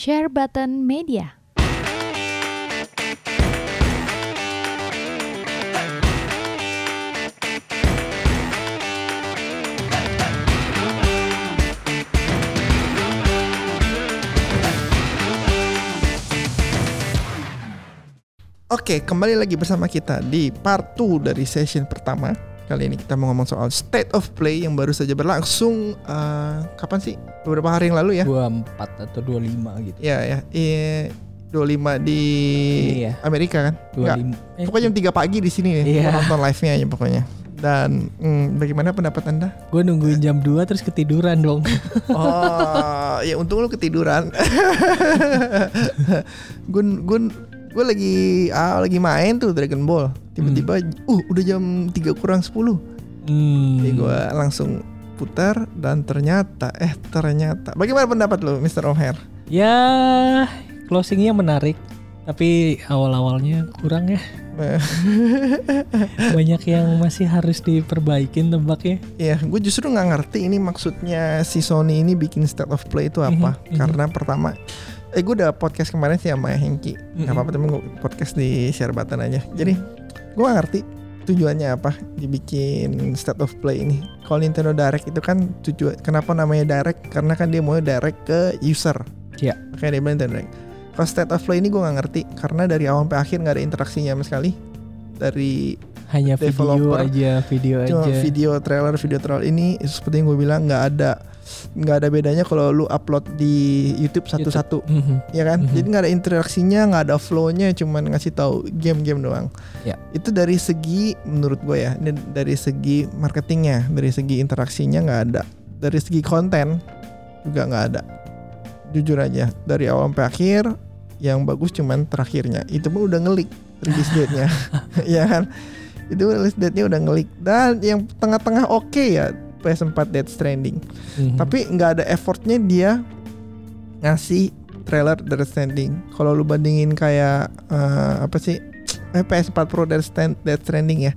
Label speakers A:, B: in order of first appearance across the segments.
A: Share Button Media.
B: Oke, kembali lagi bersama kita di part 2 dari session pertama. Kali ini kita mau ngomong soal state of play yang baru saja berlangsung eh, kapan sih? Beberapa hari yang lalu ya.
C: 24 atau 25 gitu.
B: Ya ya, eh 25 di
C: Iya.
B: Amerika kan? Enggak.
C: 25. Eh,
B: Pokoknya jam 3 pagi di sini nih.
C: Iya.
B: Nonton live-nya aja pokoknya. Dan hmm, bagaimana pendapat Anda?
C: gue nungguin jam 2 terus ketiduran dong.
B: Oh, ya untung lu ketiduran. gue gue gue lagi ah, lagi main tuh Dragon Ball. Tiba-tiba uh udah jam 3 kurang 10.
C: Hmm.
B: Jadi gue langsung putar dan ternyata eh ternyata bagaimana pendapat lu Mr. O'Hare?
C: Ya, closingnya menarik. Tapi awal-awalnya kurang ya. Banyak yang masih harus diperbaikin tebaknya.
B: Iya, gue justru nggak ngerti ini maksudnya si Sony ini bikin state of play itu apa?
C: Mhm, mhm.
B: Karena pertama, eh gue udah podcast kemarin sih sama Hengki, nggak
C: Mhm.
B: apa-apa temen gue podcast di share button aja. Jadi gue nggak ngerti tujuannya apa dibikin state of play ini. Kalau Nintendo Direct itu kan tujuan, kenapa namanya Direct? Karena kan dia mau direct ke user.
C: Iya.
B: Makanya dia bilang Nintendo Direct. Kalau state of play ini gue nggak ngerti karena dari awal sampai akhir nggak ada interaksinya sama sekali. Dari
C: Hanya video
B: Developer.
C: aja, video
B: Cuma
C: aja.
B: video trailer video trailer ini seperti yang gue bilang nggak ada nggak ada bedanya kalau lu upload di YouTube satu-satu.
C: Mhm.
B: ya kan?
C: Mhm.
B: jadi nggak ada interaksinya nggak ada flownya cuman ngasih tahu game-game doang.
C: Ya.
B: itu dari segi menurut gue ya ini dari segi marketingnya dari segi interaksinya nggak ada. Dari segi konten juga nggak ada. Jujur aja dari awal sampai akhir yang bagus cuman terakhirnya. Itu pun udah ngelik release date-nya. Ya kan? Itu release date-nya udah ngelik. Dan yang tengah-tengah oke ya PS4 Death Stranding
C: Mhm.
B: tapi nggak ada effortnya dia ngasih trailer Death Stranding. Kalau lu bandingin kayak eh, apa sih eh, PS4 Pro Death, Stand, Death Stranding ya.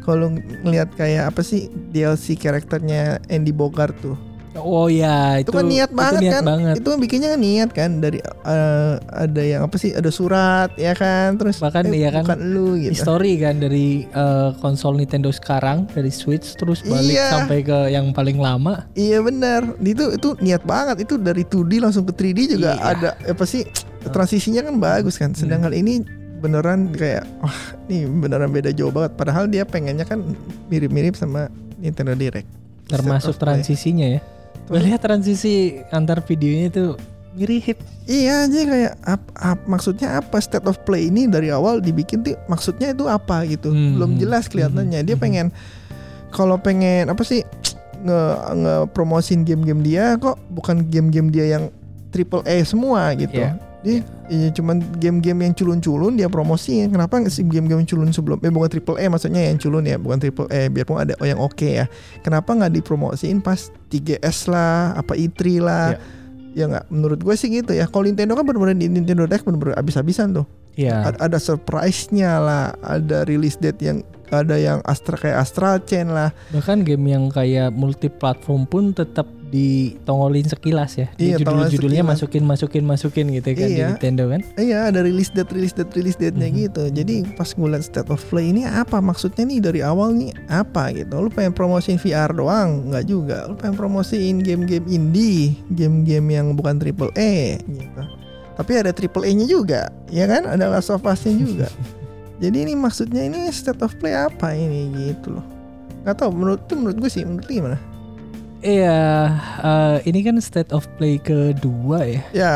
B: Kalau lu ngelihat kayak apa sih DLC karakternya Andy Bogart tuh.
C: Oh ya,
B: Itu,
C: itu,
B: kan niat banget
C: niat
B: kan.
C: banget.
B: Itu kan bikinnya kan niat kan dari eh, ada yang apa sih ada surat ya kan terus
C: Bahkan
B: eh,
C: iya kan,
B: bukan lu gitu.
C: History kan dari eh, konsol Nintendo sekarang dari Switch terus balik
B: Iya.
C: sampai ke yang paling lama.
B: Iya benar. Itu itu niat banget. Itu dari 2D langsung ke 3D juga
C: Iya.
B: ada apa sih transisinya kan bagus kan. Sedangkan ini beneran kayak wah ini beneran beda jauh banget. Padahal dia pengennya kan mirip-mirip sama Nintendo Direct.
C: termasuk transisinya ya. Gue lihat transisi antar videonya itu mirip.
B: Iya aja kayak ap, ap- maksudnya apa state of play ini dari awal dibikin tuh maksudnya itu apa gitu.
C: Hmm.
B: Belum jelas kelihatannya. Dia
C: Hmm.
B: pengen kalau pengen apa sih nge nge promosin game-game dia kok bukan game-game dia yang triple A semua gitu.
C: Iya.
B: Dia iya, cuman game-game yang culun-culun dia promosiin. Kenapa sih game-game culun sebelum eh bukan triple A maksudnya yang culun ya, bukan triple A biarpun ada yang oke ya. Kenapa nggak dipromosiin pas 3S lah, apa i3 lah. Ya nggak menurut gue sih gitu ya. Kalau Nintendo kan bener-bener di Nintendo Direct bener-bener abis-abisan tuh.
C: Iya.
B: A- Ada surprise-nya lah, ada release date yang ada yang Astra kayak Astral Chain lah.
C: Bahkan game yang kayak multi platform pun tetap ditongolin sekilas ya. Di
B: Iya,
C: judul-judulnya
B: sekilas.
C: masukin masukin masukin gitu kan di
B: Iya.
C: Nintendo kan.
B: Iya ada release date release date release date-nya
C: Mhm.
B: gitu. Jadi pas gue liat state of play ini apa maksudnya nih dari awal nih apa gitu. Lu pengen promosiin VR doang? Nggak juga. Lu pengen promosiin game-game indie, game-game yang bukan triple A gitu. Tapi ada triple A-nya juga, ya kan? Ada Last of Us-nya juga. Jadi ini maksudnya ini state of play apa ini gitu loh. Gak tau menurut itu menurut gue sih menurut gimana?
C: Iya, eh, ini kan state of play kedua ya.
B: Ya,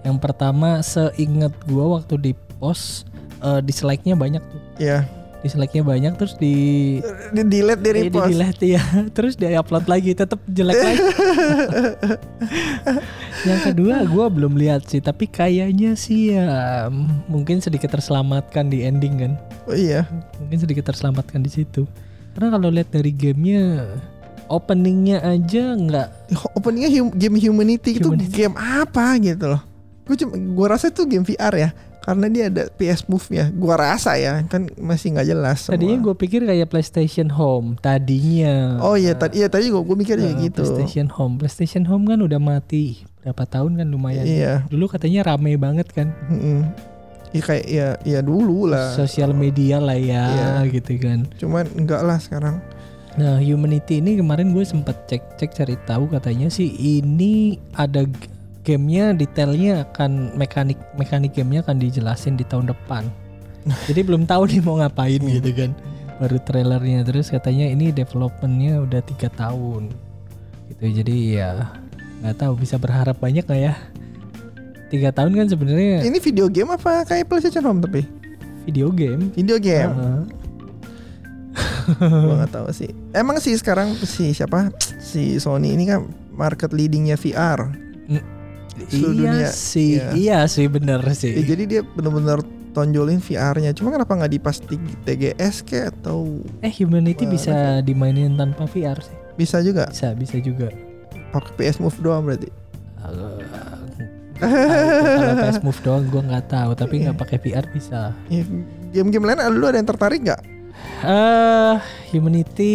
C: Yang pertama seingat gua waktu di post eh, dislike-nya banyak tuh.
B: ya.
C: Dislike-nya banyak terus di
B: Di delete dari
C: eh, di
B: repost.
C: delete ya. Terus di upload lagi tetap jelek lagi. Yang kedua gua belum lihat sih, tapi kayaknya sih ya mungkin sedikit terselamatkan di ending kan.
B: Oh iya.
C: Mungkin sedikit terselamatkan di situ. Karena kalau lihat dari gamenya openingnya aja nggak
B: openingnya hum- game humanity, itu
C: Humanity.
B: game apa gitu loh gue cuma gue rasa itu game VR ya karena dia ada PS Move-nya. Gua rasa ya, kan masih nggak jelas. semua.
C: Tadinya gue pikir kayak PlayStation Home tadinya.
B: Oh iya tadi iya tadi mikir
C: Eh,
B: kayak gitu.
C: PlayStation Home. PlayStation Home kan udah mati berapa tahun kan lumayan.
B: Iya.
C: Dulu katanya rame banget kan.
B: mm-mm. Iya kayak ya ya dulu lah.
C: Sosial media lah ya
B: Iya.
C: gitu kan.
B: Cuman enggak lah sekarang.
C: Nah, Humanity ini kemarin gue sempet cek-cek cari tahu katanya sih ini ada gamenya detailnya akan mekanik mekanik gamenya akan dijelasin di tahun depan. Jadi belum tahu nih mau ngapain
B: Hmm.
C: gitu kan. Baru trailernya terus katanya ini developmentnya udah tiga tahun. Gitu jadi ya nggak tahu bisa berharap banyak nggak ya. Tiga tahun kan sebenarnya
B: Ini video game apa kayak PlayStation Home tapi?
C: video game.
B: Video game.
C: Heeh.
B: Gua nggak tahu sih. Emang sih sekarang si siapa? Si Sony ini kan market leadingnya VR. Seluruh
C: Iya
B: dunia.
C: sih,
B: Iya.
C: iya sih bener sih.
B: Ya, jadi dia bener-bener tonjolin VR-nya. Cuma kenapa nggak di pas TGS kayak atau
C: Eh Humanity
B: Wah,
C: bisa dimainin tanpa VR sih.
B: bisa juga
C: Bisa, bisa juga.
B: pakai PS Move doang berarti?
C: Kalau PS Move doang gue nggak tahu, tapi
B: Iya.
C: nggak pakai VR bisa.
B: Ya, game-game lain lu ada yang tertarik nggak?
C: Eh Humanity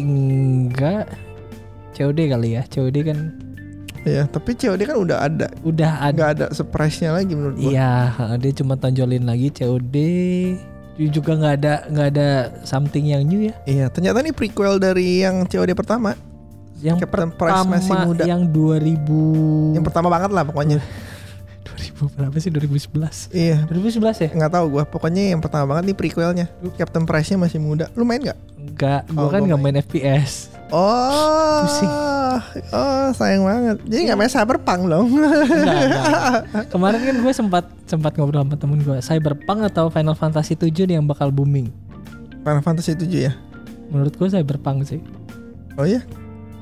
C: enggak. COD kali ya. COD kan
B: Ya, tapi COD kan udah ada.
C: udah ada.
B: Nggak ada surprise-nya lagi menurut gua.
C: Iya, dia cuma tonjolin lagi COD. Juga nggak ada nggak ada something yang new ya.
B: Iya, ternyata ini prequel dari yang COD pertama.
C: Yang
B: Captain Price
C: pertama
B: masih muda.
C: yang 2000
B: Yang pertama banget lah pokoknya.
C: 2000 berapa sih 2011?
B: iya.
C: 2011 ya?
B: Nggak tahu gua, pokoknya yang pertama banget nih prequelnya. Captain Price-nya masih muda. Lu main nggak?
C: Enggak,
B: Oh,
C: gua kan nggak main FPS.
B: Oh,
C: Pusing.
B: oh sayang banget. Jadi nggak main Cyberpunk dong?
C: Enggak, enggak. Kemarin kan gue sempat sempat ngobrol sama temen gue, Cyberpunk atau Final Fantasy 7 nih yang bakal booming.
B: Final Fantasy 7 ya?
C: Menurut gue Cyberpunk sih.
B: Oh iya?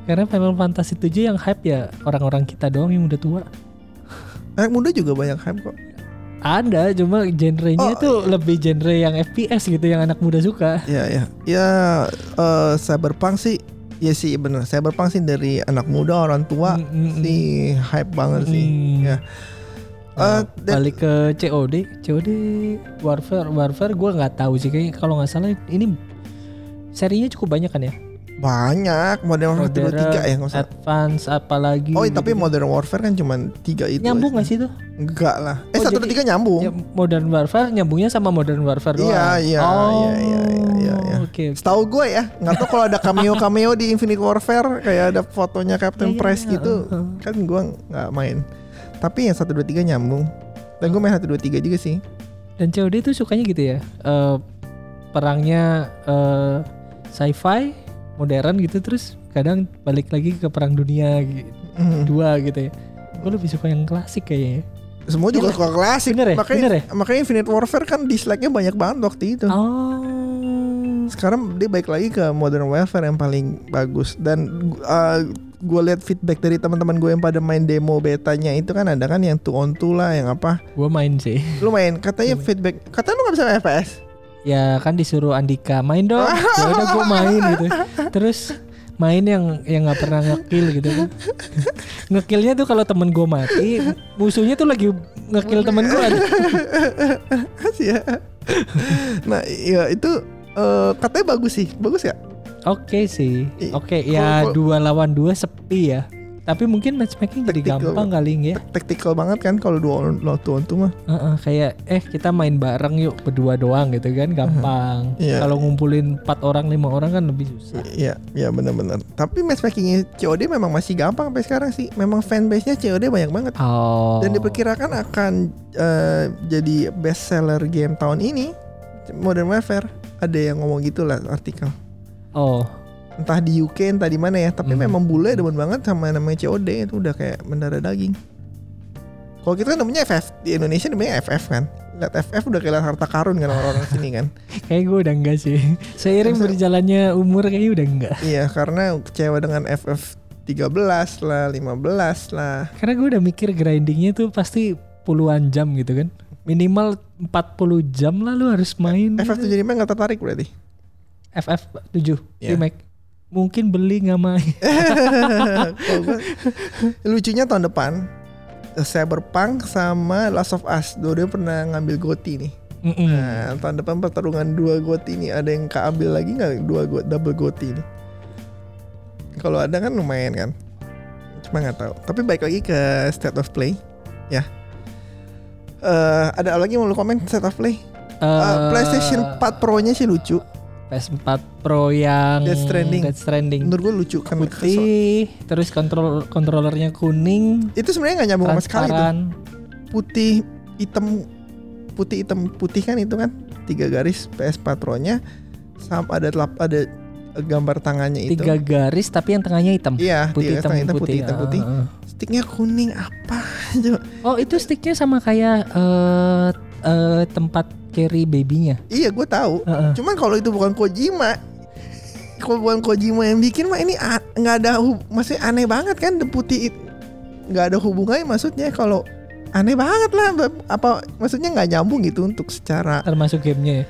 C: Karena Final Fantasy 7 yang hype ya orang-orang kita doang yang udah tua.
B: Anak muda juga banyak hype kok.
C: Ada, cuma genrenya
B: Oh,
C: tuh lebih genre yang FPS gitu yang anak muda suka.
B: Iya ya. Ya eh, Cyberpunk sih ya sih bener. Cyberpunk sih dari anak muda orang tua
C: Mm, mm, mm.
B: sih hype banget sih.
C: Hmm.
B: Ya.
C: Nah,
B: Eh, dan-
C: balik ke COD, COD Warfare, Warfare gue nggak tahu sih kayak kalau nggak salah ini serinya cukup banyak kan ya?
B: Banyak Modern Warfare 2
C: Modern,
B: 3 ya nggak usah.
C: Advance apalagi
B: Oh tapi
C: gitu.
B: Modern Warfare kan cuma tiga itu.
C: nyambung
B: aja.
C: gak sih tuh?
B: Enggak lah. Eh
C: Oh,
B: satu
C: jadi-
B: dan tiga nyambung.
C: Ya, Modern Warfare nyambungnya sama Modern Warfare doang.
B: Iya, iya,
C: oh,
B: iya, iya, iya, iya, iya.
C: Oke. oke.
B: Setahu gue ya, nggak tahu kalau ada cameo cameo di Infinite Warfare kayak ada fotonya Captain
C: Iya, iya,
B: Price
C: iya,
B: gitu,
C: heeh.
B: kan gue nggak main. Tapi yang satu dua tiga nyambung. Dan gue main satu dua tiga juga sih.
C: Dan COD tuh sukanya gitu ya. eh, perangnya eh, sci-fi, modern gitu terus kadang balik lagi ke perang dunia gi-
B: Hmm.
C: dua gitu ya. Gue lebih suka yang klasik kayaknya.
B: Semua juga suka klasik.
C: Bener ya?
B: Makanya,
C: Bener ya?
B: makanya Infinite Warfare kan dislike-nya banyak banget waktu itu.
C: Oh.
B: Sekarang dia balik lagi ke Modern Warfare yang paling bagus. Dan gue lihat feedback dari teman-teman gue yang pada main demo betanya itu kan ada kan yang two on two lah, yang apa?
C: Gue main sih.
B: Lu main, katanya feedback, katanya lu gak bisa FPS.
C: Ya kan disuruh Andika main dong. ya udah gue main gitu. Terus main yang yang nggak pernah ngekill gitu kan. Ngekillnya tuh kalau temen gue mati, musuhnya tuh lagi ngekill temen gue.
B: ya. nah, iya itu eh, katanya bagus sih. Bagus ya?
C: Oke sih.
B: I-
C: Oke ya
B: kalau-
C: dua lawan dua sepi ya. Tapi mungkin matchmaking jadi
B: Tactical.
C: gampang kali ya.
B: Tactical banget kan kalau dua two on two mah.
C: Heeh, kayak eh kita main bareng yuk berdua doang gitu kan gampang.
B: Iya.
C: Kalau ngumpulin empat orang lima orang kan lebih susah.
B: Iya, iya benar-benar. Tapi matchmakingnya COD memang masih gampang sampai sekarang sih. Memang fanbase-nya COD banyak banget.
C: Oh.
B: Dan diperkirakan akan eh, jadi best seller game tahun ini Modern Warfare. Ada yang ngomong gitu lah artikel.
C: Oh.
B: Entah di UK entah di mana ya. Tapi
C: Hmm.
B: memang bule demen banget sama namanya COD itu udah kayak mendarah daging. Kalau kita kan namanya FF di Indonesia namanya FF kan. Lihat FF udah kayak harta karun kan orang-orang sini kan.
C: Kayak gue udah enggak sih. Seiring
B: Masa-
C: berjalannya umur kayaknya udah enggak.
B: iya, karena kecewa dengan FF 13 lah, 15 lah.
C: Karena gue udah mikir grindingnya tuh pasti puluhan jam gitu kan. Minimal 40 jam lah lu harus main.
B: FF 75 nggak tertarik berarti.
C: FF 7
B: Iya.
C: remake. Mungkin beli nggak main.
B: Lucunya tahun depan eh, Cyberpunk sama Last of Us. Dua-duanya pernah ngambil GOTY nih.
C: Mm-mm.
B: Nah, tahun depan pertarungan dua GOTY nih. Ada yang keambil lagi nggak dua go, double GOTY nih? Kalau ada kan lumayan kan. Cuma nggak tahu. Tapi baik lagi ke State of Play, ya. Eh, ada lagi mau lu komen State of Play? Eh,
C: Eh,
B: PlayStation 4 Pro-nya sih lucu.
C: PS4 Pro yang
B: Death Stranding.
C: Death Stranding.
B: Menurut gue lucu kan.
C: putih, terus kontrol kontrolernya kuning,
B: Itu sebenarnya nggak nyambung sama sekali tuh. Putih, hitam, putih hitam putih kan itu kan tiga garis PS4 Pro-nya sama ada telap ada gambar tangannya itu.
C: Tiga garis tapi yang tengahnya hitam.
B: Iya,
C: Putih
B: tiga
C: hitam,
B: hitam,
C: putih.
B: putih hitam putih.
C: Ah, ah.
B: Sticknya kuning apa?
C: Oh, itu sticknya sama kayak eh eh, tempat carry babynya.
B: Iya, gue tahu.
C: Heeh.
B: Cuman kalau itu bukan Kojima, kalau bukan Kojima yang bikin mah ini nggak ada hub, maksudnya aneh banget kan it- nggak ada hubungannya maksudnya kalau aneh banget lah apa maksudnya nggak nyambung gitu untuk secara
C: Termasuk gamenya ya.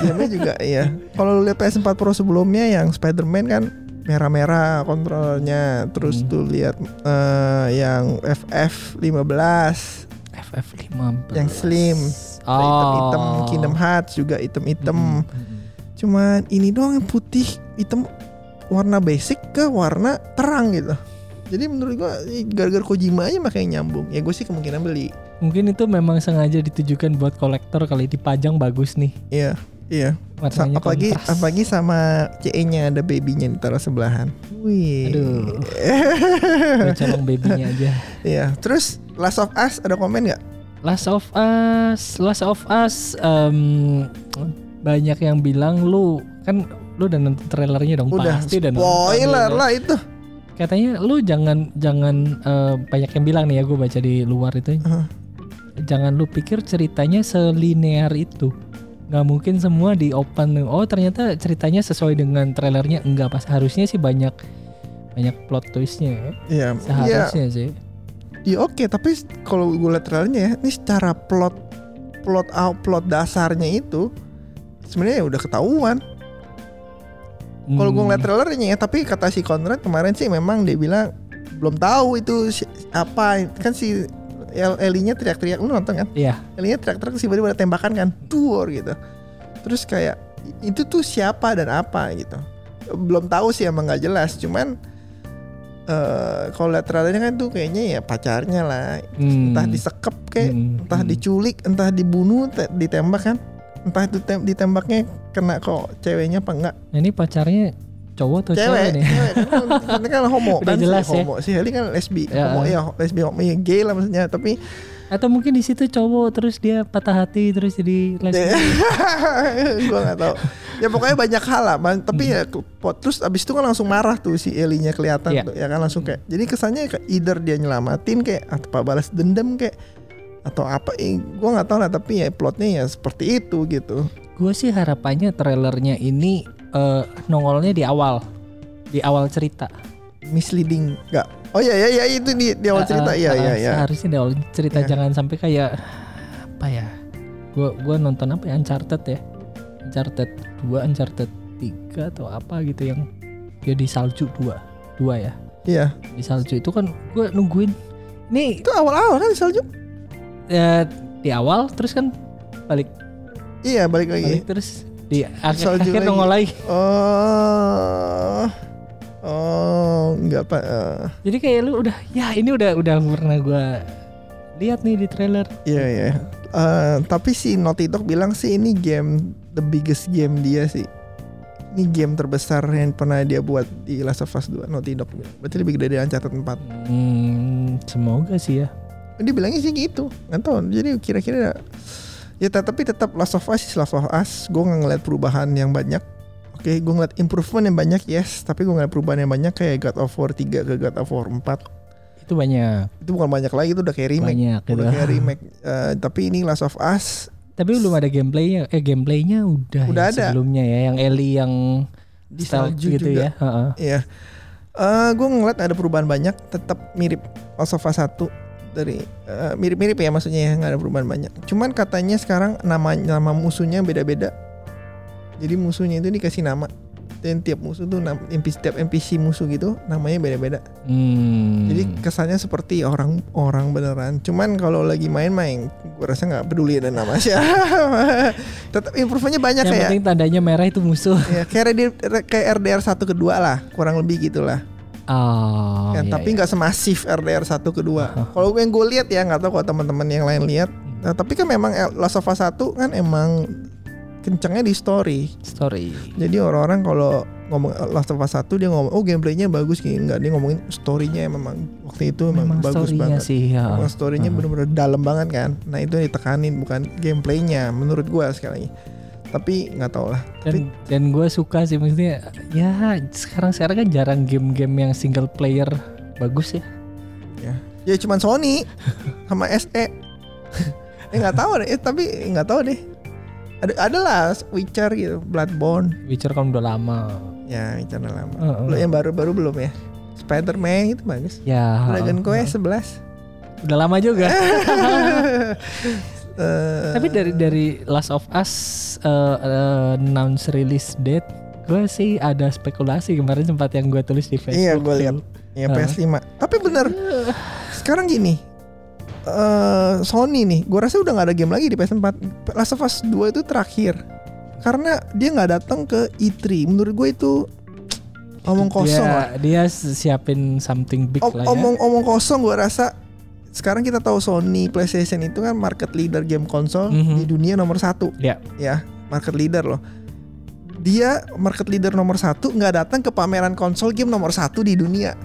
B: gamenya juga ya kalau lu lihat PS4 Pro sebelumnya yang Spider-Man kan merah-merah kontrolnya terus
C: Hmm.
B: tuh lihat eh, yang FF 15
C: FF15
B: Yang slim.
C: oh.
B: hitam-hitam Kingdom Hearts juga hitam-hitam
C: Mm, mm, mm.
B: cuman ini doang yang putih hitam warna basic ke warna terang gitu jadi menurut gua gara-gara Kojima aja makanya nyambung ya gue sih kemungkinan beli
C: Mungkin itu memang sengaja ditujukan buat kolektor kali dipajang bagus nih
B: iya iya Sa- apalagi
C: kontras.
B: apalagi sama CE-nya ada babynya ditaruh sebelahan wih
C: Aduh. Colong babynya aja.
B: iya terus Last of Us ada komen nggak
C: Last of Us, Last of Us em, banyak yang bilang lu kan lu udah nonton trailernya dong
B: udah
C: pasti udah nonton
B: spoiler lah itu
C: Katanya lu jangan jangan eh, banyak yang bilang nih ya gue baca di luar itu.
B: Heeh.
C: Jangan lu pikir ceritanya selinear itu. Nggak mungkin semua di open. Oh ternyata ceritanya sesuai dengan trailernya enggak pas harusnya sih banyak banyak plot twistnya ya.
B: iya
C: Seharusnya sih.
B: Ya oke, tapi s- kalau gue liat trailernya ya, ini secara plot plot out plot dasarnya itu sebenarnya udah ketahuan. Kalau gue
C: Hmm.
B: ngeliat trailernya ya, tapi kata si Conrad kemarin sih memang dia bilang belum tahu itu si- apa kan si Elinya teriak-teriak lu nonton kan?
C: Iya.
B: Elinya teriak-teriak tiba-tiba ada tembakan kan, tuor gitu. Terus kayak "I- itu tuh siapa dan apa gitu. Belum tahu sih emang nggak jelas, cuman eh kalau liat trailernya kan tuh kayaknya ya pacarnya lah
C: Hmm.
B: entah disekep kayak
C: Hmm,
B: entah
C: hmm.
B: diculik entah dibunuh te- ditembak kan entah itu tem- ditembaknya kena kok ceweknya apa enggak
C: Nah, ini pacarnya cowok atau cewek,
B: cewek
C: nih?
B: cewek kan, kan, homo
C: Udah
B: kan
C: jelas
B: si
C: ya.
B: homo si Heli kan lesbi
C: Ya.
B: homo ya lesbi homo ya gay lah maksudnya tapi
C: Atau mungkin di situ cowok terus dia patah hati terus jadi lesbi.
B: gue nggak tahu ya pokoknya banyak hal lah man. tapi
C: Hmm.
B: ya pot- terus abis itu kan langsung marah tuh si Elinya kelihatan
C: Iya.
B: tuh ya kan langsung kayak jadi kesannya kayak either dia nyelamatin kayak atau apa balas dendam kayak atau apa eh, gue nggak tahu lah tapi ya plotnya ya seperti itu gitu
C: Gue sih harapannya trailernya ini eh, nongolnya di awal, di awal cerita.
B: misleading nggak oh iya iya iya itu di, di awal
C: Eh,
B: cerita iya
C: eh,
B: iya iya
C: Seharusnya di awal cerita
B: Iya.
C: jangan sampai kayak apa ya? Gue gua nonton apa ya Uncharted ya, Uncharted 2, Uncharted 3 atau apa gitu yang dia di salju dua, dua ya.
B: iya
C: Di salju itu kan gue nungguin. Ini
B: itu awal-awal kan salju
C: eh, di awal terus kan balik
B: iya balik lagi
C: balik terus di akhir,
B: Salju
C: akhir
B: lagi.
C: nongol lagi.
B: oh oh nggak pak eh,
C: Jadi kayak lu udah ya ini udah udah pernah gue lihat nih di trailer.
B: iya iya Eh, tapi si Naughty Dog bilang sih ini game the biggest game dia sih ini game terbesar yang pernah dia buat di Last of Us 2 Naughty Dog berarti lebih gede dari Uncharted 4
C: Hmm, semoga sih ya.
B: dia bilangnya sih gitu nggak tahu jadi kira-kira ya tapi tetap Last of Us Last of Us gue nggak ngeliat perubahan yang banyak oke gue ngeliat improvement yang banyak yes tapi gue ngeliat perubahan yang banyak kayak God of War 3 ke God of War 4
C: Itu banyak
B: itu bukan banyak lagi itu udah kayak remake
C: banyak gitu.
B: udah kayak remake Eh, tapi ini Last of Us
C: Tapi belum ada gameplaynya. Eh gameplaynya udah,
B: Udah
C: ya,
B: ada.
C: sebelumnya ya yang Ellie yang
B: di salju
C: gitu
B: juga
C: ya. Heeh.
B: Iya. Eh gue ngeliat ada perubahan banyak, tetap mirip Last of Us 1 dari eh, mirip-mirip ya maksudnya ya nggak ada perubahan banyak. Cuman katanya sekarang nama nama musuhnya beda-beda. Jadi musuhnya itu dikasih nama. dan tiap musuh tuh NPC tiap NPC musuh gitu namanya beda-beda.
C: Hmm.
B: Jadi kesannya seperti orang orang beneran. Cuman kalau lagi main-main, gue rasa nggak peduli ada nama siapa. Tetap improvementnya banyak
C: yang
B: kayak
C: penting tandanya merah itu musuh.
B: ya kayak RDR, kayak RDR satu kedua lah, kurang lebih gitulah.
C: Oh.
B: Ya,
C: iya,
B: tapi
C: iya.
B: nggak semasif RDR satu kedua. Kalau yang gue lihat ya nggak tahu kalau teman-teman yang lain lihat.
C: Hmm.
B: Nah, tapi kan memang Last of Us 1 kan emang kencangnya di story.
C: story.
B: Jadi orang-orang kalau ngomong Last of Us 1 dia ngomong oh gameplaynya bagus kayak enggak dia ngomongin storynya memang waktu itu memang,
C: Memang
B: bagus
C: storynya
B: banget.
C: sih ya.
B: Memang storynya
C: Uh-huh.
B: bener-bener dalam banget kan. Nah itu yang ditekanin bukan gameplaynya menurut gua sekali lagi. Tapi nggak tahu lah. Tapi
C: Dan dan gue suka sih maksudnya ya sekarang sekarang kan jarang game-game yang single player bagus ya.
B: ya cuman Sony sama SE. eh nggak tahu deh. Eh, tapi nggak tahu deh. Ada ada lah Witcher gitu, Bloodborne.
C: Witcher kan udah lama.
B: Ya Witcher udah lama.
C: Heeh.
B: Belum yang baru-baru belum ya. Spider-Man itu bagus.
C: Ya.
B: Dragon. Quest 11.
C: Udah lama juga.
B: Eh,
C: Tapi dari dari Last of Us uh, uh, announce release date, gue sih ada spekulasi kemarin sempat yang gue tulis di Facebook.
B: Iya,
C: tuh.
B: lihat. ya
C: Heeh.
B: PS5. Tapi bener sekarang gini. eh Sony nih, gua rasa udah nggak ada game lagi di PS4. Last of Us 2 itu terakhir. Karena dia nggak datang ke E3. Menurut gue itu omong kosong lah.
C: Dia, dia siapin something big
B: Om-
C: lah ya.
B: omong omong kosong gua rasa sekarang kita tahu Sony PlayStation itu kan market leader game konsol
C: Mhm.
B: di dunia nomor satu
C: Ya.
B: ya market leader loh dia market leader nomor satu nggak datang ke pameran konsol game nomor satu di dunia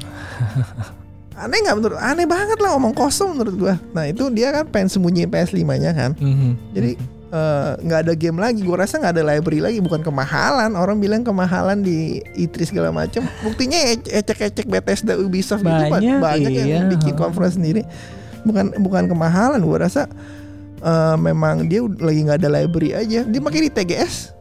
B: aneh nggak menurut aneh banget lah omong kosong menurut gua nah itu dia kan pengen sembunyiin PS5 nya kan
C: Mhm.
B: jadi eh, nggak ada game lagi. Gua rasa nggak ada library lagi. Bukan kemahalan. Orang bilang kemahalan di E3 segala macam buktinya ece- ecek-ecek Bethesda Ubisoft gitu ba-
C: Banyak,
B: banyak
C: iya.
B: yang bikin conference sendiri. Bukan bukan kemahalan. Gua rasa eh, memang dia lagi nggak ada library aja. Dia pakai di TGS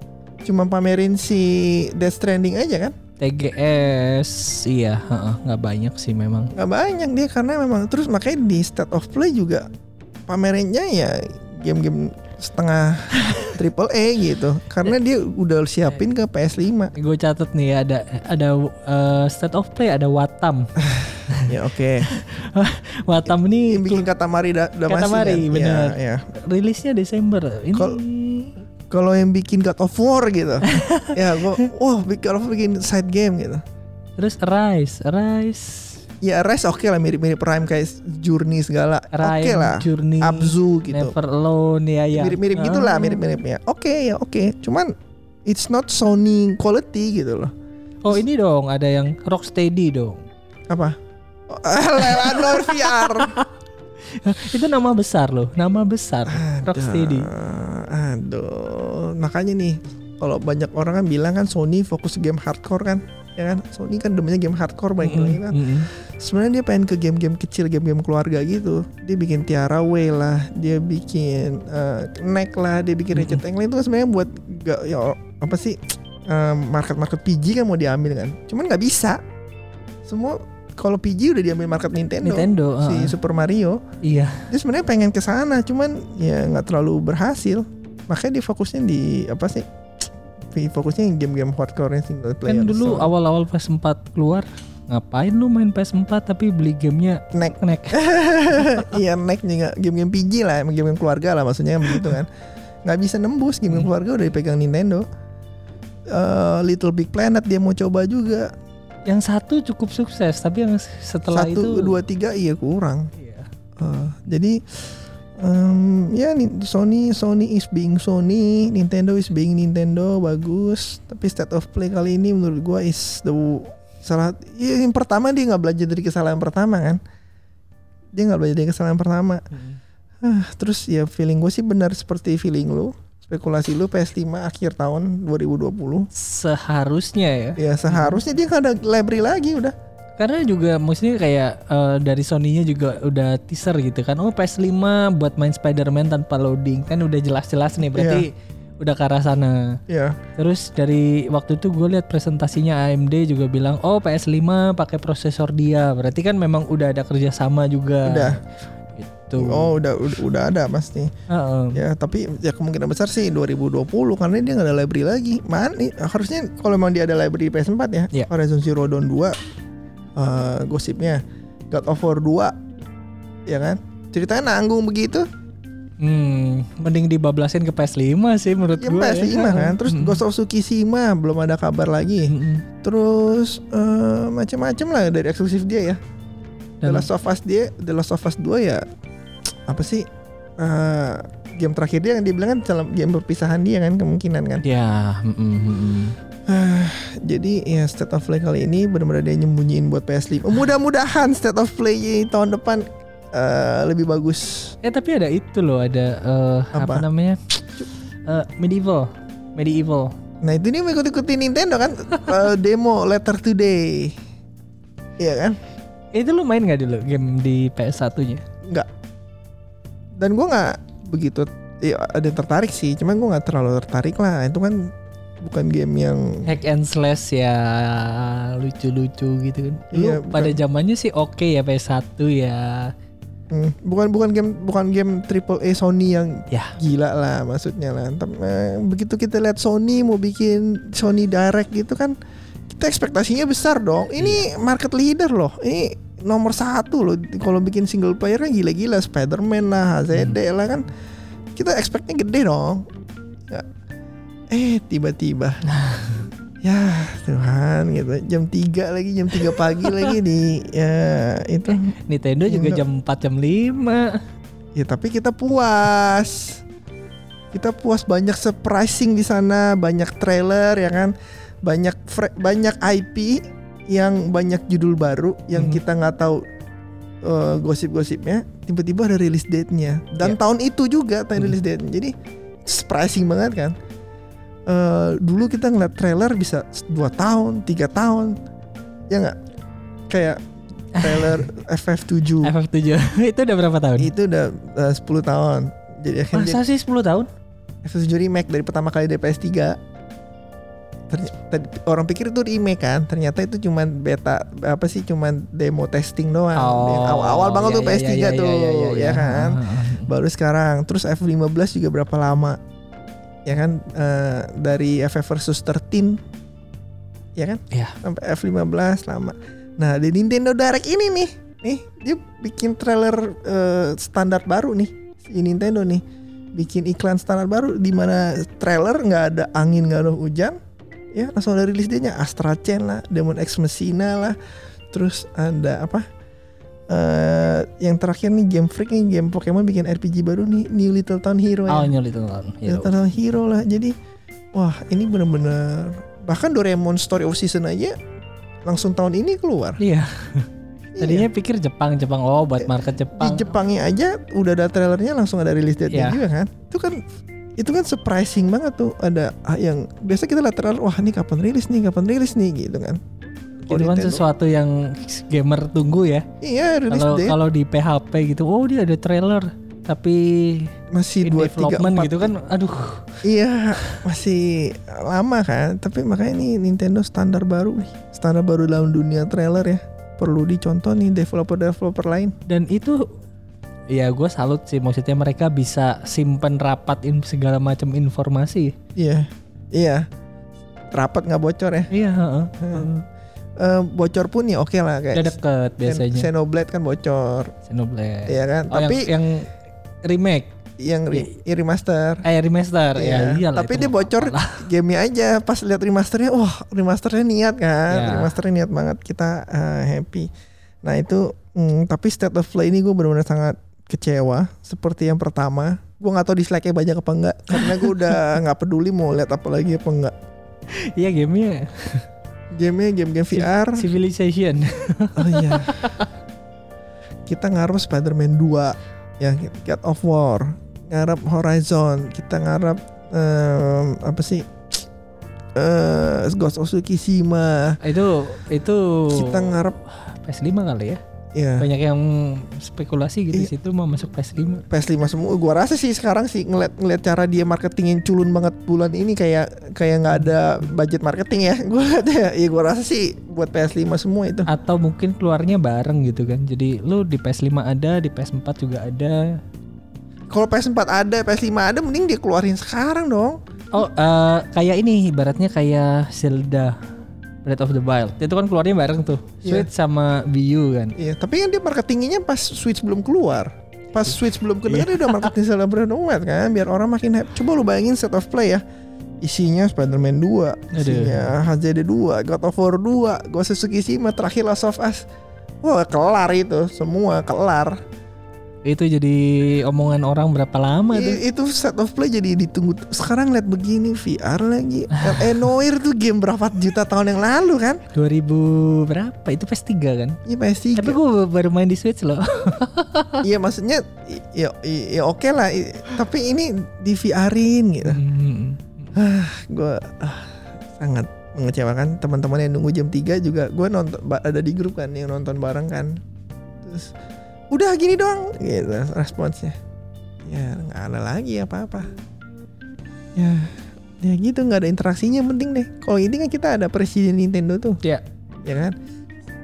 B: cuma pamerin si Death Stranding aja kan?
C: TGS iya, nggak banyak sih memang.
B: nggak banyak dia karena memang terus makanya di State of Play juga pamerinnya ya game-game setengah triple A gitu karena dia udah siapin ke PS5
C: Gue catat nih ada ada uh, state of play ada Watam.
B: ya oke
C: Watam ini
B: bikin Katamari da Damacy
C: Katamari,
B: kan?
C: bener.
B: ya, ya.
C: rilisnya Desember. Ini
B: Kal- kalau yang bikin God of War gitu ya gua wah bikin God of War bikin side game gitu
C: terus Rise, Rise,
B: ya Rise oke lah mirip-mirip Prime kayak Journey segala. Oke
C: Rise
B: lah
C: Journey,
B: Abzu gitu.
C: Never Alone ya ya.
B: mirip-mirip gitu lah mirip-mirip ya oke ya oke. Cuman it's not Sony quality gitu loh.
C: Oh ini dong ada yang Rocksteady dong.
B: apa? Oh, Lelanor VR
C: Itu nama besar loh, nama besar Rocksteady.
B: aduh makanya nih kalau banyak orang kan bilang kan Sony fokus game hardcore kan. Ya kan? Sony kan demennya game hardcore banyak
C: Mm-mm,
B: lagi kan.
C: mm-mm.
B: Sebenarnya dia pengen ke game-game kecil game-game keluarga gitu. Dia bikin Tiara Way lah dia bikin eh, Neck lah dia bikin Ratchet and Clank. Itu kan sebenarnya buat gak ya apa sih eh, market-market PG kan mau diambil kan. Cuman nggak bisa. Semua kalau PG udah diambil market Nintendo,
C: Nintendo.
B: si
C: ah.
B: Super Mario.
C: Iya.
B: dia sebenarnya pengen ke sana cuman ya nggak terlalu berhasil. Makanya dia fokusnya di apa sih fokusnya game-game hardcore yang single player.
C: Kan dulu
B: So,
C: awal-awal PS4 keluar ngapain lu main PS4 tapi beli gamenya
B: Neck
C: Neck.
B: Iya Neck juga game-game PG lah, game-game keluarga lah maksudnya begitu kan. Nggak bisa nembus game-game
C: Hmm.
B: keluarga udah dipegang Nintendo. Eh, Little Big Planet dia mau coba juga.
C: Yang satu cukup sukses tapi yang setelah
B: Satu,
C: itu
B: dua, tiga iya kurang.
C: Iya.
B: Eh, jadi em, ya Sony Sony is being Sony, Nintendo is being Nintendo bagus. Tapi state of play kali ini menurut gua is the salah. ya, yang pertama dia nggak belajar dari kesalahan pertama kan. Dia nggak belajar dari kesalahan pertama. Ah, terus ya feeling gue sih benar seperti feeling lu. Spekulasi lu PS5 akhir tahun 2020.
C: Seharusnya ya.
B: Ya seharusnya dia nggak ada library lagi udah.
C: Karena juga maksudnya kayak eh, dari Sony-nya juga udah teaser gitu kan. Oh PS5 buat main Spider-Man tanpa loading kan udah jelas-jelas nih berarti udah ke arah sana.
B: Ya,
C: Terus dari waktu itu gue lihat presentasinya AMD juga bilang oh PS5 pakai prosesor dia. Berarti kan memang udah ada kerjasama juga.
B: udah.
C: gitu.
B: Oh udah udah, udah ada pasti.
C: Heeh.
B: Ya tapi ya kemungkinan besar sih 2020 karena dia nggak ada library lagi. Mana nih harusnya kalau memang dia ada library PS4 ya.
C: Iya.
B: Horizon Zero Dawn 2 eh, gosipnya God of War 2 ya kan. Ceritanya nanggung begitu.
C: Hmm, mending dibablasin ke PS5 sih menurut
B: Ya
C: gue.
B: PS5 kan. Terus
C: Hmm.
B: Ghost of Tsushima belum ada kabar lagi.
C: Mm-mm.
B: Terus eh, macam-macam lah dari eksklusif dia ya. The
C: Dan-
B: Last of Us dia, The Last of Us 2 ya apa sih eh, game terakhir dia yang dibilang kan dalam game perpisahan dia kan kemungkinan kan.
C: Ya, mm-mm, mm-mm.
B: Jadi ya State of Play kali ini benar-benar dia nyembunyiin buat PS5. Mudah-mudahan State of Play tahun depan eh, lebih bagus.
C: Eh tapi ada itu loh, ada eh, apa?
B: Apa?
C: namanya? Eh, medieval. Medieval.
B: Nah itu dia mengikuti Nintendo kan Eh, demo Letter Today. Iya kan?
C: Itu lu main nggak dulu game di PS1-nya?
B: Enggak. Dan gua nggak begitu. Ya, ada yang tertarik sih, cuman gua nggak terlalu tertarik lah. Itu kan bukan game yang
C: Hack and slash ya lucu-lucu gitu kan.
B: Iya,
C: pada zamannya sih oke ya PS1 ya.
B: Hmm, bukan bukan game bukan game triple A Sony yang
C: Ya.
B: gila lah maksudnya lah. Eh, begitu kita lihat Sony mau bikin Sony Direct gitu kan, kita ekspektasinya besar dong. Ini market leader loh. Ini nomor satu loh. Kalau bikin single player kan gila-gila. Spider-Man lah, HZD lah kan. Kita expectnya gede dong. Ya. Eh tiba-tiba. ya Tuhan gitu. Jam 3 lagi, jam 3 pagi lagi di ya itu.
C: Nintendo juga jam 4 jam 5.
B: Ya tapi kita puas. Kita puas banyak surprising di sana, banyak trailer ya kan, banyak banyak IP yang banyak judul baru yang
C: Mhm.
B: kita nggak tahu eh, gosip-gosipnya. Tiba-tiba ada release date-nya dan
C: Ya.
B: tahun itu juga tahun
C: Mhm.
B: release date. Jadi surprising banget kan. Eh, dulu kita ngeliat trailer bisa 2 tahun, tiga tahun, ya nggak? Kayak trailer FF7
C: FF7 itu udah berapa tahun?
B: itu udah eh, 10 tahun. Jadi akhirnya
C: Masa sih 10 tahun?
B: FF7 remake dari pertama kali dari PS3. Terny- tadi- orang pikir itu remake kan, ternyata itu cuman beta apa sih cuman demo testing doang. Yang awal-awal banget
C: iya,
B: tuh PS3
C: iya, iya,
B: tuh,
C: iya, iya,
B: ya
C: iya.
B: kan.
C: Heeh.
B: Baru sekarang. Terus F15 juga berapa lama? Ya kan eh, dari FF versus 13 ya kan?
C: Iya.
B: Sampai F15 lama. Nah, di Nintendo Direct ini nih, nih dia bikin trailer eh, standar baru nih si Nintendo nih. Bikin iklan standar baru di mana trailer nggak ada angin, nggak ada hujan. Ya, langsung ada rilis dia Astra Chain lah, Demon X Machina lah. Terus ada apa? Eh yang terakhir nih Game Freak nih game Pokemon bikin RPG baru nih New Little Town Hero
C: Oh,
B: ya.
C: nyoli tahun.
B: Little Town Hero lah. Jadi wah ini bener-bener bahkan Doraemon Story of Season aja langsung tahun ini keluar.
C: Iya.
B: Iya.
C: Tadinya pikir Jepang, Jepang. Oh, buat market
B: di
C: Jepang.
B: Jepangnya aja udah ada trailernya langsung ada rilis date
C: Iya.
B: juga kan. Itu kan itu kan surprising banget tuh ada ah, yang biasa kita lihat trailer wah ini kapan rilis nih kapan rilis nih gitu kan. Kalau
C: Itu kan
B: Nintendo,
C: sesuatu yang gamer tunggu ya.
B: Iya
C: Kalau
B: date
C: kalau di PHP gitu, oh dia ada trailer tapi
B: masih dua tiga empat
C: gitu kan. Aduh.
B: Iya masih lama kan Tapi makanya nih Nintendo standar baru nih Standar baru dalam dunia trailer ya Perlu dicontoh nih developer-developer lain
C: Dan itu ya gue salut sih maksudnya mereka bisa simpen rapat in segala macam informasi.
B: Iya Iya Rapat nggak bocor ya
C: Iya, heeh.
B: Eh, Bocor pun ya oke lah
C: Udah
B: kayak
C: deket biasanya.
B: Xenoblade kan bocor.
C: Xenoblade.
B: Iya kan?
C: Oh,
B: Tapi
C: yang, yang remake,
B: yang, re- yang remaster.
C: Eh remaster. Ya.
B: Iya.
C: iyalah,
B: Tapi dia bocor gamenya aja. Pas lihat remasternya Wah remasternya niat kan?
C: Ya.
B: Remasternya niat banget. Kita eh, happy. Nah itu mm, Tapi State of Play ini gue benar-benar sangat kecewa Seperti yang pertama. Gue gak tahu dislike-nya banyak apa enggak Karena gue udah gak peduli mau lihat apa lagi apa enggak
C: Iya gamenya
B: Gamenya game-game VR
C: Civilization.
B: Oh iya. Kita ngarep Spider-Man 2 Ya God of War. Ngarep Horizon. Kita ngarep em, Apa sih? Eh Ghost of Tsushima.
C: Itu itu
B: Kita ngarep
C: PS5 kali ya.
B: Iya.
C: Banyak yang spekulasi gitu
B: Iya.
C: situ mau masuk PS5.
B: PS5 semua gua rasa sih sekarang sih ngeliat ngeliat cara dia marketingin culun banget bulan ini kayak kayak nggak ada budget marketing ya gua liat ya ya gua rasa sih buat PS5 semua itu
C: Atau mungkin keluarnya bareng gitu kan. Jadi lu di PS5 ada, di PS4 juga ada.
B: kalau PS4 ada PS5 ada mending dia keluarin sekarang dong
C: Oh, eh, kayak ini ibaratnya kayak Zelda Breath of the Wild. Itu kan keluarnya bareng tuh.
B: Iya.
C: Switch sama Wii U kan.
B: iya tapi kan dia marketinginnya pas Switch belum keluar pas Switch belum keluar dia udah marketing Zelda Breath of the Wild kan biar orang makin hype coba lu bayangin set of play ya isinya Spider-Man 2 isinya HZD 2 God of War 2 Ghost of Tsushima terakhir Last of Us Wah kelar itu semua kelar
C: Itu jadi omongan orang berapa lama tuh?
B: I- itu set of play jadi ditunggu sekarang lihat begini VR lagi LA Noir tuh game berapa juta tahun yang lalu kan
C: 2000 berapa? Itu PS3 kan?
B: Iya PS3
C: Tapi gue baru main di Switch loh.
B: Iya maksudnya ya, ya oke lah i- tapi ini di VR-in gitu
C: Hmm.
B: gue sangat mengecewakan teman-teman yang nunggu jam 3 juga gue nonton ada di grup kan yang nonton bareng kan terus udah gini doang gitu responsnya ya nggak ada lagi apa-apa ya ya gitu nggak ada interaksinya yang penting deh kalau ini kan kita ada presiden Nintendo tuh
C: Ya,
B: ya kan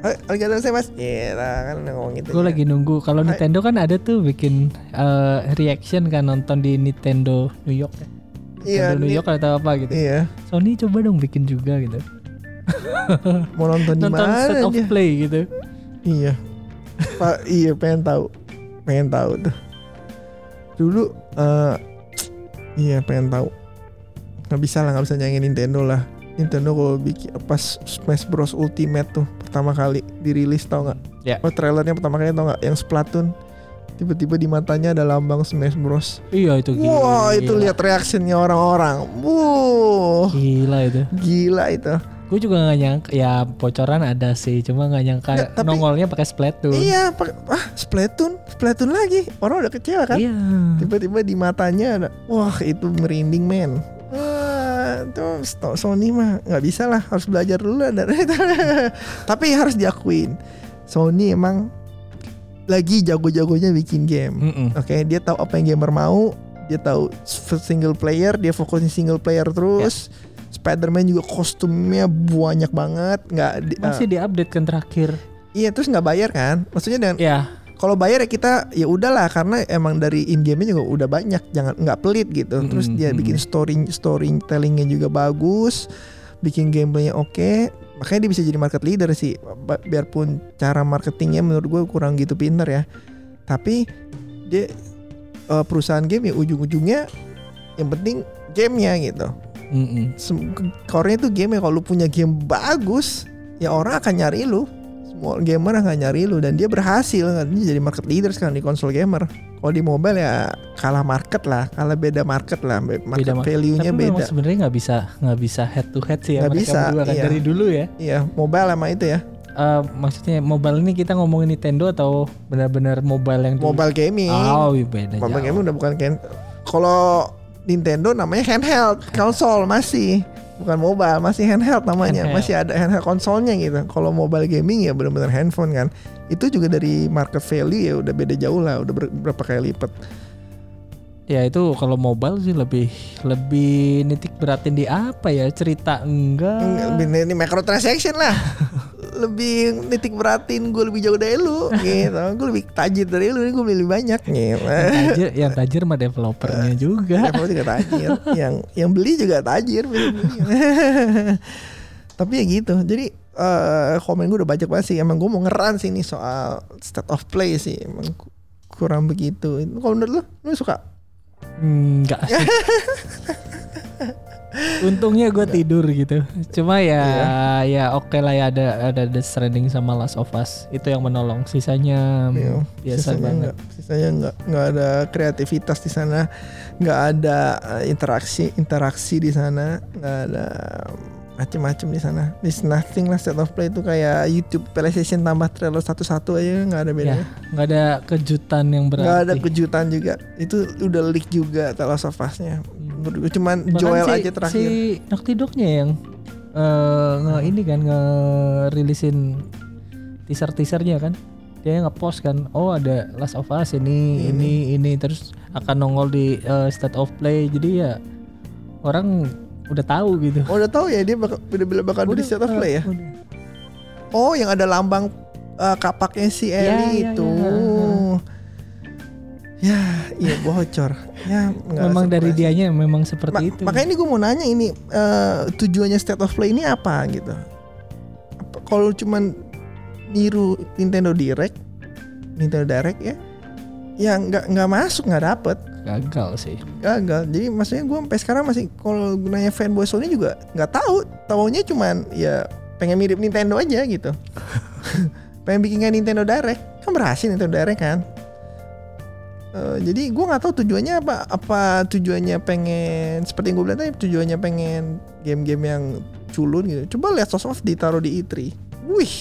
B: Arigatou mas ya kan ngomong gitu
C: gue
B: ya.
C: lagi nunggu. Kalau. Nintendo kan ada tuh bikin eh, reaction kan nonton di Nintendo New York ya.
B: iya
C: Nintendo New
B: nih-
C: York atau apa gitu.
B: iya
C: Sony coba dong bikin juga gitu.
B: mau nonton di
C: Nonton
B: mana
C: set of play gitu.
B: Iya. Pak, iya pengen tahu. Pengen tahu tuh. Dulu eh iya pengen tahu. Nggak bisa lah, nggak bisa nyanyiin Nintendo lah. Nintendo kalau bikin pas Smash Bros Ultimate tuh pertama kali dirilis tau nggak?
C: Ya.
B: Oh trailernya pertama kali tau nggak? Yang Splatoon. Tiba-tiba di matanya ada lambang Smash Bros.
C: Iya itu gila.
B: Wah itu lihat reactionnya orang-orang. Wuh,
C: Gila itu.
B: gila itu.
C: Gue juga gak nyangka ya bocoran ada sih, cuma gak nyangka
B: Nggak, tapi-
C: nongolnya pakai Splatoon.
B: Iya, pakai- ah Splatoon, Splatoon lagi. Orang udah kecewa kan?
C: Iya.
B: tiba-tiba di matanya ada wah itu merinding men sto- Sony mah nggak bisa lah harus belajar dulu dari itu tapi harus diakuin Sony emang lagi jago-jagonya bikin game
C: Mm-mm.
B: oke dia tahu apa yang gamer mau dia tahu single player dia fokusin single player terus Spider-Man juga kostumnya banyak banget nggak di-
C: Masih
B: eh,
C: diupdate kan terakhir.
B: iya terus nggak bayar kan? Maksudnya dengan
C: Ya,
B: kalau bayar ya kita ya udahlah karena emang dari in game-nya juga udah banyak jangan nggak pelit gitu. Terus
C: Mm-mm,
B: dia
C: mm-mm.
B: bikin story storytellingnya juga bagus bikin gameplaynya oke makanya dia bisa jadi market leader sih. Biarpun cara marketingnya menurut gue kurang gitu pinter ya tapi dia eh, perusahaan game ya ujung-ujungnya yang penting gamenya gitu
C: mm-mm.
B: Sem- core-nya tuh game ya kalau lu punya game bagus ya orang akan nyari lu semua gamer akan nyari lu dan dia berhasil kan dia jadi market leader sekarang di konsol gamer kalau di mobile ya kalah market lah kalah beda market lah market
C: Beda
B: value-nya
C: Tapi
B: beda
C: sebenarnya nggak bisa nggak bisa head to head sih ya mereka
B: bisa,
C: berdua kan
B: iya.
C: dari dulu ya.
B: iya mobile sama itu ya
C: Eh, maksudnya mobile ini kita ngomongin Nintendo atau benar-benar mobile yang dulu?
B: mobile gaming
C: Oh, iya, beda
B: mobile
C: jauh.
B: gaming udah bukan kan kalau Nintendo namanya handheld konsol masih. Bukan mobile masih handheld namanya.
C: Handheld.
B: masih ada handheld konsolnya gitu. Kalau mobile gaming ya benar-benar handphone kan. Itu juga dari market value ya udah beda jauh lah udah ber- berapa kali lipat
C: Ya itu kalau mobile sih lebih lebih nitik beratin di apa ya? Cerita enggak.
B: ini, ini microtransaction lah. Lebih nitik beratin gue lebih jauh dari lu gitu. Gue lebih tajir dari lu gue beli lebih banyak gitu.
C: Yang tajir, yang tajir mah developernya juga.
B: Developer juga tajir. Yang yang beli juga tajir. Tapi ya gitu. Jadi eh, komen gue udah banyak banget sih. Emang gue mau ngeran sih ini soal state of play sih. Emang ku- kurang begitu. Kalau menurut lu lu suka
C: Enggak sih. Untungnya gue tidur gitu. Cuma ya
B: Iya.
C: ya oke lah ya ada ada The Stranding sama Last of Us itu yang menolong. Sisanya mm,
B: Iya,
C: biasa
B: sisanya
C: banget.
B: nggak- sisanya nggak nggak ada kreativitas di sana nggak ada eh, interaksi interaksi di sana nggak ada macem-macem di sana. There's nothing lah state of play itu kayak YouTube PlayStation tambah trailer satu-satu aja nggak ada bedanya.
C: Nggak ada kejutan yang berarti.
B: nggak ada kejutan juga. Itu udah leak juga Last of Us-nya. Menurut gue cuman
C: Bahkan
B: Joel
C: si,
B: aja terakhir.
C: Si Naughty Dog-nya yang eh, nge ini kan nge-rilisin teaser-teasernya kan. dia ngepost kan oh ada Last of Us ini ini ini, terus akan nongol di eh, state of play. Jadi ya orang udah tahu gitu
B: Oh udah tahu ya dia bakal udah bilang bakal di state of play ya.
C: udah.
B: Oh yang ada lambang eh, kapaknya si
C: Ya,
B: Ellie
C: ya,
B: itu. Ya, iya bocor. Ya, nggak
C: memang dari
B: surprise.
C: dianya memang
B: Ma-
C: seperti itu
B: Makanya ini gue mau nanya ini eh, tujuannya state of play ini apa gitu? Kalau cuman niru Nintendo Direct, Nintendo Direct ya, ya nggak nggak masuk nggak dapet
C: gagal sih
B: gagal. Jadi maksudnya gue sampai sekarang masih kalau gunanya fanboy Sony juga nggak tahu. Taunya cuman ya pengen mirip Nintendo aja gitu. pengen bikin Nintendo Direct kan berhasil Nintendo Direct kan. Eh, jadi gue nggak tahu tujuannya apa. Apa tujuannya pengen seperti yang gue bilang tadi tujuannya pengen game-game yang culun gitu. Coba lihat Source ditaruh di E3. Wih.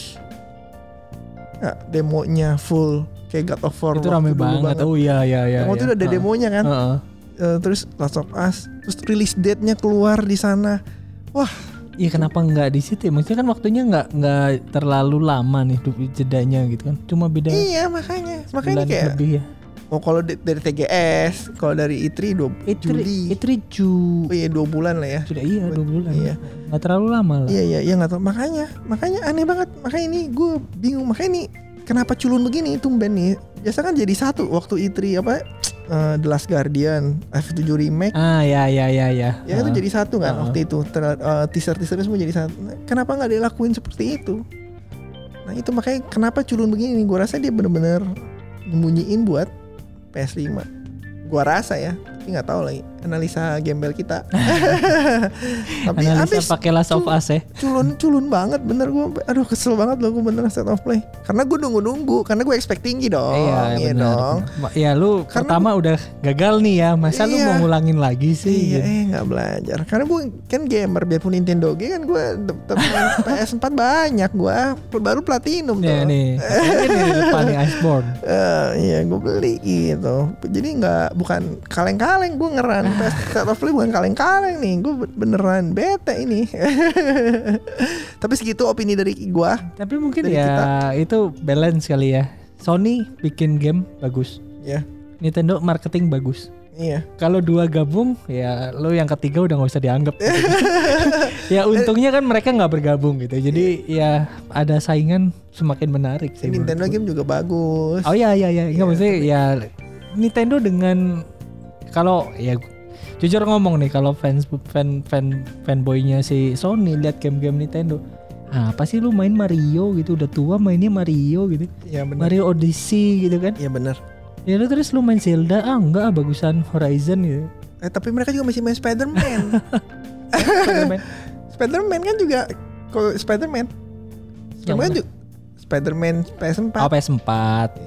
B: Ya, demonya full kayak God of War.
C: itu rame
B: dulu
C: banget. oh iya iya iya
B: Waktu
C: iya.
B: itu ada
C: Heeh.
B: demonya kan.
C: Heeh.
B: Eh, terus Last of Us, terus release date-nya keluar di sana.
C: Iya kenapa nggak di situ? ya? Maksudnya kan waktunya nggak nggak terlalu lama nih jedanya gitu kan? Cuma beda
B: Iya makanya, makanya kayak
C: lebih ya.
B: oh kalau dari TGS, kalau dari E3 dua Juli,
C: Itu Ju
B: oh iya dua bulan lah ya.
C: sudah iya dua bulan.
B: Iya.
C: Nggak terlalu lama lah.
B: Iya iya iya nggak tahu makanya makanya aneh banget makanya ini gue bingung makanya ini kenapa culun begini? Tumben nih. Biasa kan jadi satu waktu E3 apa eh, The Last Guardian F7 remake.
C: Ah ya ya ya ya.
B: ya itu
C: Heeh.
B: jadi satu kan
C: Heeh.
B: waktu itu. Teaser teaser semua jadi satu. Nah, kenapa nggak dilakuin seperti itu? Nah itu makanya kenapa culun begini gue rasa dia bener-bener nyembunyiin buat PS5 gua rasa ya tapi nggak tahu lagi analisa gembel kita tapi
C: Analisa pakai Last of Us ya.
B: culun culun banget bener gue aduh kesel banget loh gue bener set of play karena gue nunggu nunggu karena gue expect tinggi dong iya,
C: benar.
B: dong
C: Ma- Ya lu
B: Karena
C: pertama udah gagal nih ya. Masa lu
B: Iya.
C: mau ngulangin lagi sih?
B: Iya,
C: gitu.
B: eh nggak belajar. Karena gue kan gamer biarpun Nintendo G kan gue tetap main PS4 banyak gue baru platinum tuh.
C: Ya nih. Ini depan nih Iceborne.
B: Eh, iya gue beli gitu. Jadi nggak bukan kaleng-kaleng gue ngeran Of Play bukan kaleng-kaleng nih. Gue beneran bete ini. Tapi segitu opini dari gue.
C: Tapi mungkin
B: Dari
C: ya itu balance kali ya. Sony bikin game bagus.
B: Ya,
C: Nintendo marketing bagus.
B: iya.
C: Kalau dua gabung ya lo yang ketiga udah nggak usah dianggap. gitu. ya untungnya kan mereka nggak bergabung gitu. Jadi ya ada saingan semakin menarik sih.
B: Nintendo game juga bagus.
C: Oh iya iya iya,
B: Iya,
C: Nggak maksudnya ya Nintendo dengan kalau ya jujur ngomong nih kalau fans fan fan fanboynya si Sony lihat game-game Nintendo "Ah, apa sih lu main Mario gitu udah tua mainnya Mario gitu
B: Iya benar.
C: Mario Odyssey gitu kan
B: Iya benar.
C: ya lu terus lu main Zelda ah enggak bagusan Horizon gitu
B: Eh, tapi mereka juga masih main Spider-Man.
C: Spider-Man.
B: Spider-Man kan juga kalau Spider-Man. Spider-Man juga Spider-Man PS4.
C: oh PS4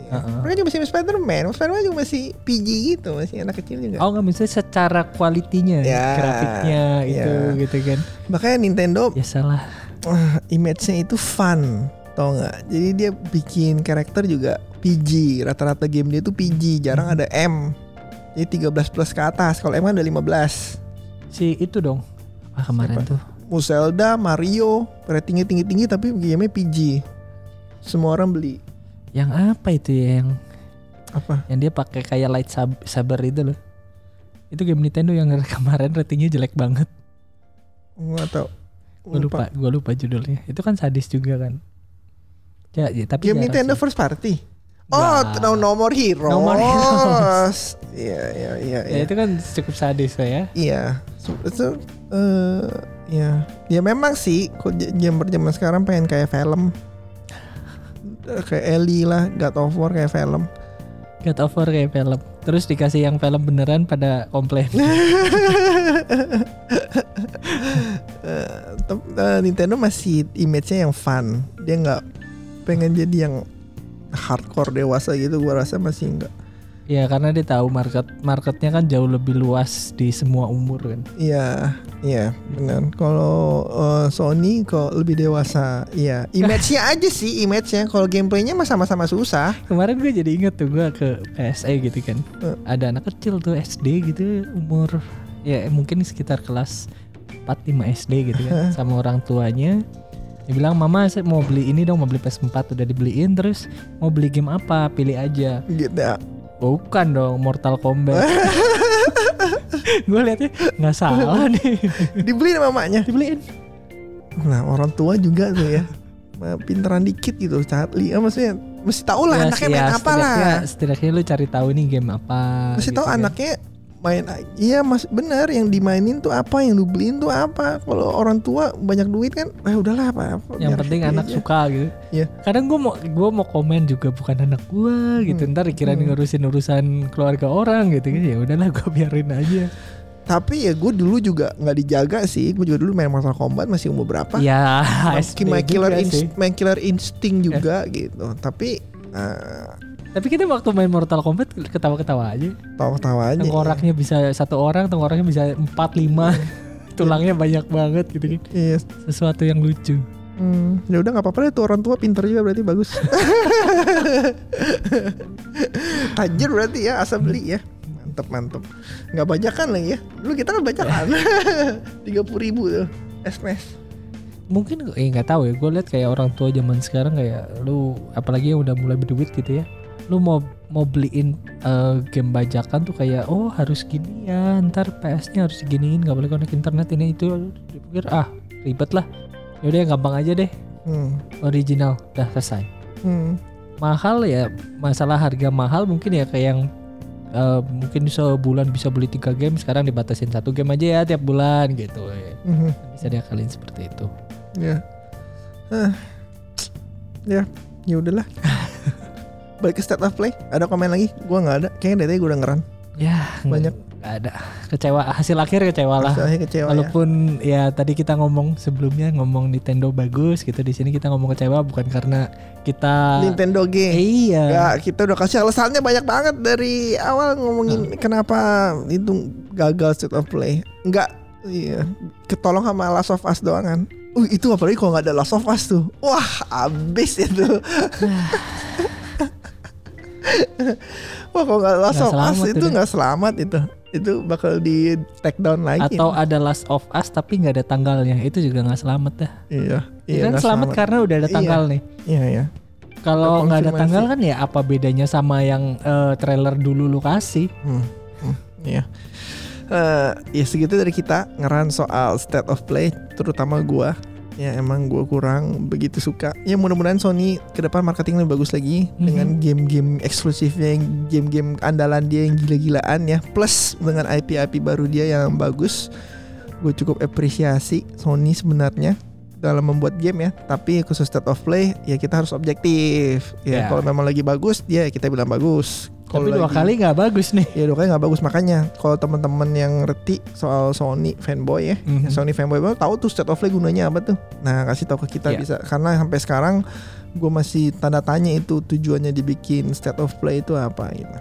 C: Heeh.
B: Mereka juga masih Spider-Man. Spider-Man juga masih PG gitu, masih anak kecil juga.
C: Oh nggak misalnya secara kualitinya
B: Ya, ya.
C: grafiknya itu gitu kan
B: Makanya Nintendo
C: ya salah
B: ah, image-nya itu fun, tau nggak? Jadi dia bikin karakter juga PG. Rata-rata game dia tuh PG, jarang
C: Hmm.
B: ada M. Jadi 13 plus ke atas. Kalau M kan ada 15.
C: si itu dong ah kemarin
B: Siapa?
C: tuh
B: Mau Zelda, Mario, ratingnya tinggi-tinggi tapi game-nya PG. Semua orang beli.
C: yang apa itu ya yang
B: Apa?
C: yang dia pakai kayak light sab- saber itu loh itu game Nintendo yang kemarin ratingnya jelek banget
B: Nggak tahu.
C: gue lupa gue lupa judulnya itu kan sadis juga kan ya, ya tapi
B: Game Nintendo
C: sih.
B: first party. Oh,
C: Nggak.
B: no, no More Heroes.
C: No More Heroes.
B: Iya, iya, iya,
C: ya
B: iya.
C: itu kan cukup sadis ya
B: Iya. Itu eh ya. Ya memang sih kok zaman sekarang pengen kayak film. Kayak Ellie lah, God of War kayak film.
C: God of War kayak film terus dikasih yang film beneran pada komplain
B: tep- eh, Nintendo masih image-nya yang fun. Dia nggak pengen jadi yang hardcore dewasa gitu. Gua rasa masih enggak.
C: Ya karena dia tahu market marketnya kan jauh lebih luas di semua umur kan
B: Iya, iya, benar. Kalau eh, Sony kok lebih dewasa, iya. Image-nya aja sih, image-nya. Kalau gameplaynya mah sama-sama susah.
C: kemarin gue jadi inget tuh gue ke PSA gitu kan
B: Eh.
C: ada anak kecil tuh SD gitu umur ya mungkin sekitar kelas 4-5 SD gitu kan sama orang tuanya Dia bilang mama saya mau beli ini dong mau beli PS4 udah dibeliin terus mau beli game apa pilih aja.
B: Gitu.
C: Bukan dong Mortal Kombat. gue liatnya nggak salah nih.
B: Dibeliin sama mamanya.
C: Dibeliin.
B: Nah orang tua juga tuh ya. Pinteran dikit gitu Charlie. Ya, maksudnya mesti tahu lah
C: Ya,
B: anaknya
C: ya,
B: main apa lah.
C: setidaknya- Setidaknya lu cari tahu nih game apa.
B: Mesti
C: gitu
B: tahu
C: kan.
B: anaknya main iya mas benar yang dimainin tuh apa yang dibeliin tuh apa kalau orang tua banyak duit kan eh udahlah apa, apa
C: Yang penting anak
B: aja.
C: suka gitu.
B: Iya.
C: Kadang gue mau gue mau komen juga bukan anak gue gitu.
B: Hmm.
C: Ntar dikira
B: Hmm.
C: ngurusin urusan keluarga orang gitu kan. Ya udahlah gue biarin aja.
B: tapi ya gue dulu juga nggak dijaga sih gue juga dulu main Mortal Kombat masih umur berapa
C: Ya,
B: My Killer, Inst- Killer Instinct juga gitu tapi eh,
C: Tapi kita waktu main Mortal Kombat ketawa-ketawa aja.
B: tawa-tawa aja
C: Tengkoraknya bisa satu orang, tengkoraknya bisa empat lima. Tulangnya banyak banget gitu kan.
B: Iya.
C: Sesuatu yang lucu.
B: Hmm, ya udah nggak apa-apa deh tuh orang tua pinter juga berarti bagus. Tajir berarti ya asal beli ya. Mantep mantep. Nggak bajakan lagi ya. Dulu kita kan bajakan. Tiga puluh ribu tuh. SMS.
C: Mungkin eh nggak tahu ya. Gue lihat kayak orang tua zaman sekarang kayak lu apalagi yang udah mulai berduit gitu ya. Lu mau mau beliin eh, game bajakan tuh kayak oh harus gini ya ntar PS-nya harus diginiin nggak boleh connect internet ini itu dipikir ah ribet lah yaudah yang gampang aja deh
B: Hmm.
C: original udah selesai
B: Hmm.
C: mahal ya masalah harga mahal mungkin ya kayak yang eh, mungkin sebulan bisa beli tiga game sekarang dibatasin satu game aja ya tiap bulan gitu ya.
B: Mhm.
C: bisa diakalin seperti itu
B: Ya. Ah. Ya, ya udahlah. Balik ke state of play. Ada komen lagi? Gua nggak ada. Kayaknya dari tadi gue udah ngeran.
C: ya
B: Banyak.
C: nggak ada kecewa hasil akhir kecewa lah
B: Istilahnya kecewa ya.
C: walaupun ya. tadi kita ngomong sebelumnya ngomong Nintendo bagus gitu di sini kita ngomong kecewa bukan karena kita
B: Nintendo G.
C: iya
B: Ya, kita udah kasih alasannya banyak banget dari awal ngomongin kenapa itu gagal state of play. Enggak, iya, ketolong sama Last of Us doang kan. Uh, itu apalagi kalau nggak ada Last of Us tuh. Wah, abis itu. Wah, kalau nggak Last
C: Nggak
B: of Us itu nggak selamat itu. Itu bakal di take down lagi.
C: atau ada Last of Us tapi nggak ada tanggalnya itu juga nggak selamat dah
B: iya, iya
C: kan selamat, karena udah ada
B: Iya.
C: tanggal nih
B: Iya, iya.
C: kalau nggak ada tanggal kan ya apa bedanya sama yang eh, trailer dulu lu kasih
B: Hmm, hmm, iya. Eh, ya segitu dari kita ngeran soal state of play, terutama gua. Ya emang gua kurang begitu suka. Ya mudah-mudahan Sony ke depan marketing lebih bagus lagi
C: Mhm.
B: dengan game-game eksklusifnya, game-game andalan dia yang gila-gilaan ya. Plus dengan IP-IP baru dia yang bagus. Gue cukup apresiasi Sony sebenarnya dalam membuat game ya. Tapi khusus state of play ya kita harus objektif. Ya
C: Ya.
B: kalau memang lagi bagus, dia kita bilang bagus. Kalau
C: tapi dua
B: lagi-
C: kali nggak bagus nih
B: Ya dong nggak bagus makanya kalau teman-teman yang ngerti soal Sony fanboy ya,
C: Mhm.
B: Sony fanboy tahu tuh state of play gunanya apa tuh. Nah kasih tahu ke kita
C: Iya.
B: bisa karena sampai sekarang gue masih tanda tanya itu tujuannya dibikin state of play itu apa gitu.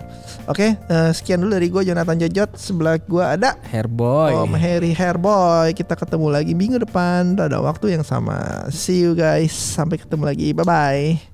B: Oke eh, sekian dulu dari gue Jonathan Jojot sebelah gue ada
C: Hairboy
B: Om Harry Hairboy. Kita ketemu lagi minggu depan pada waktu yang sama. See you guys sampai ketemu lagi bye bye.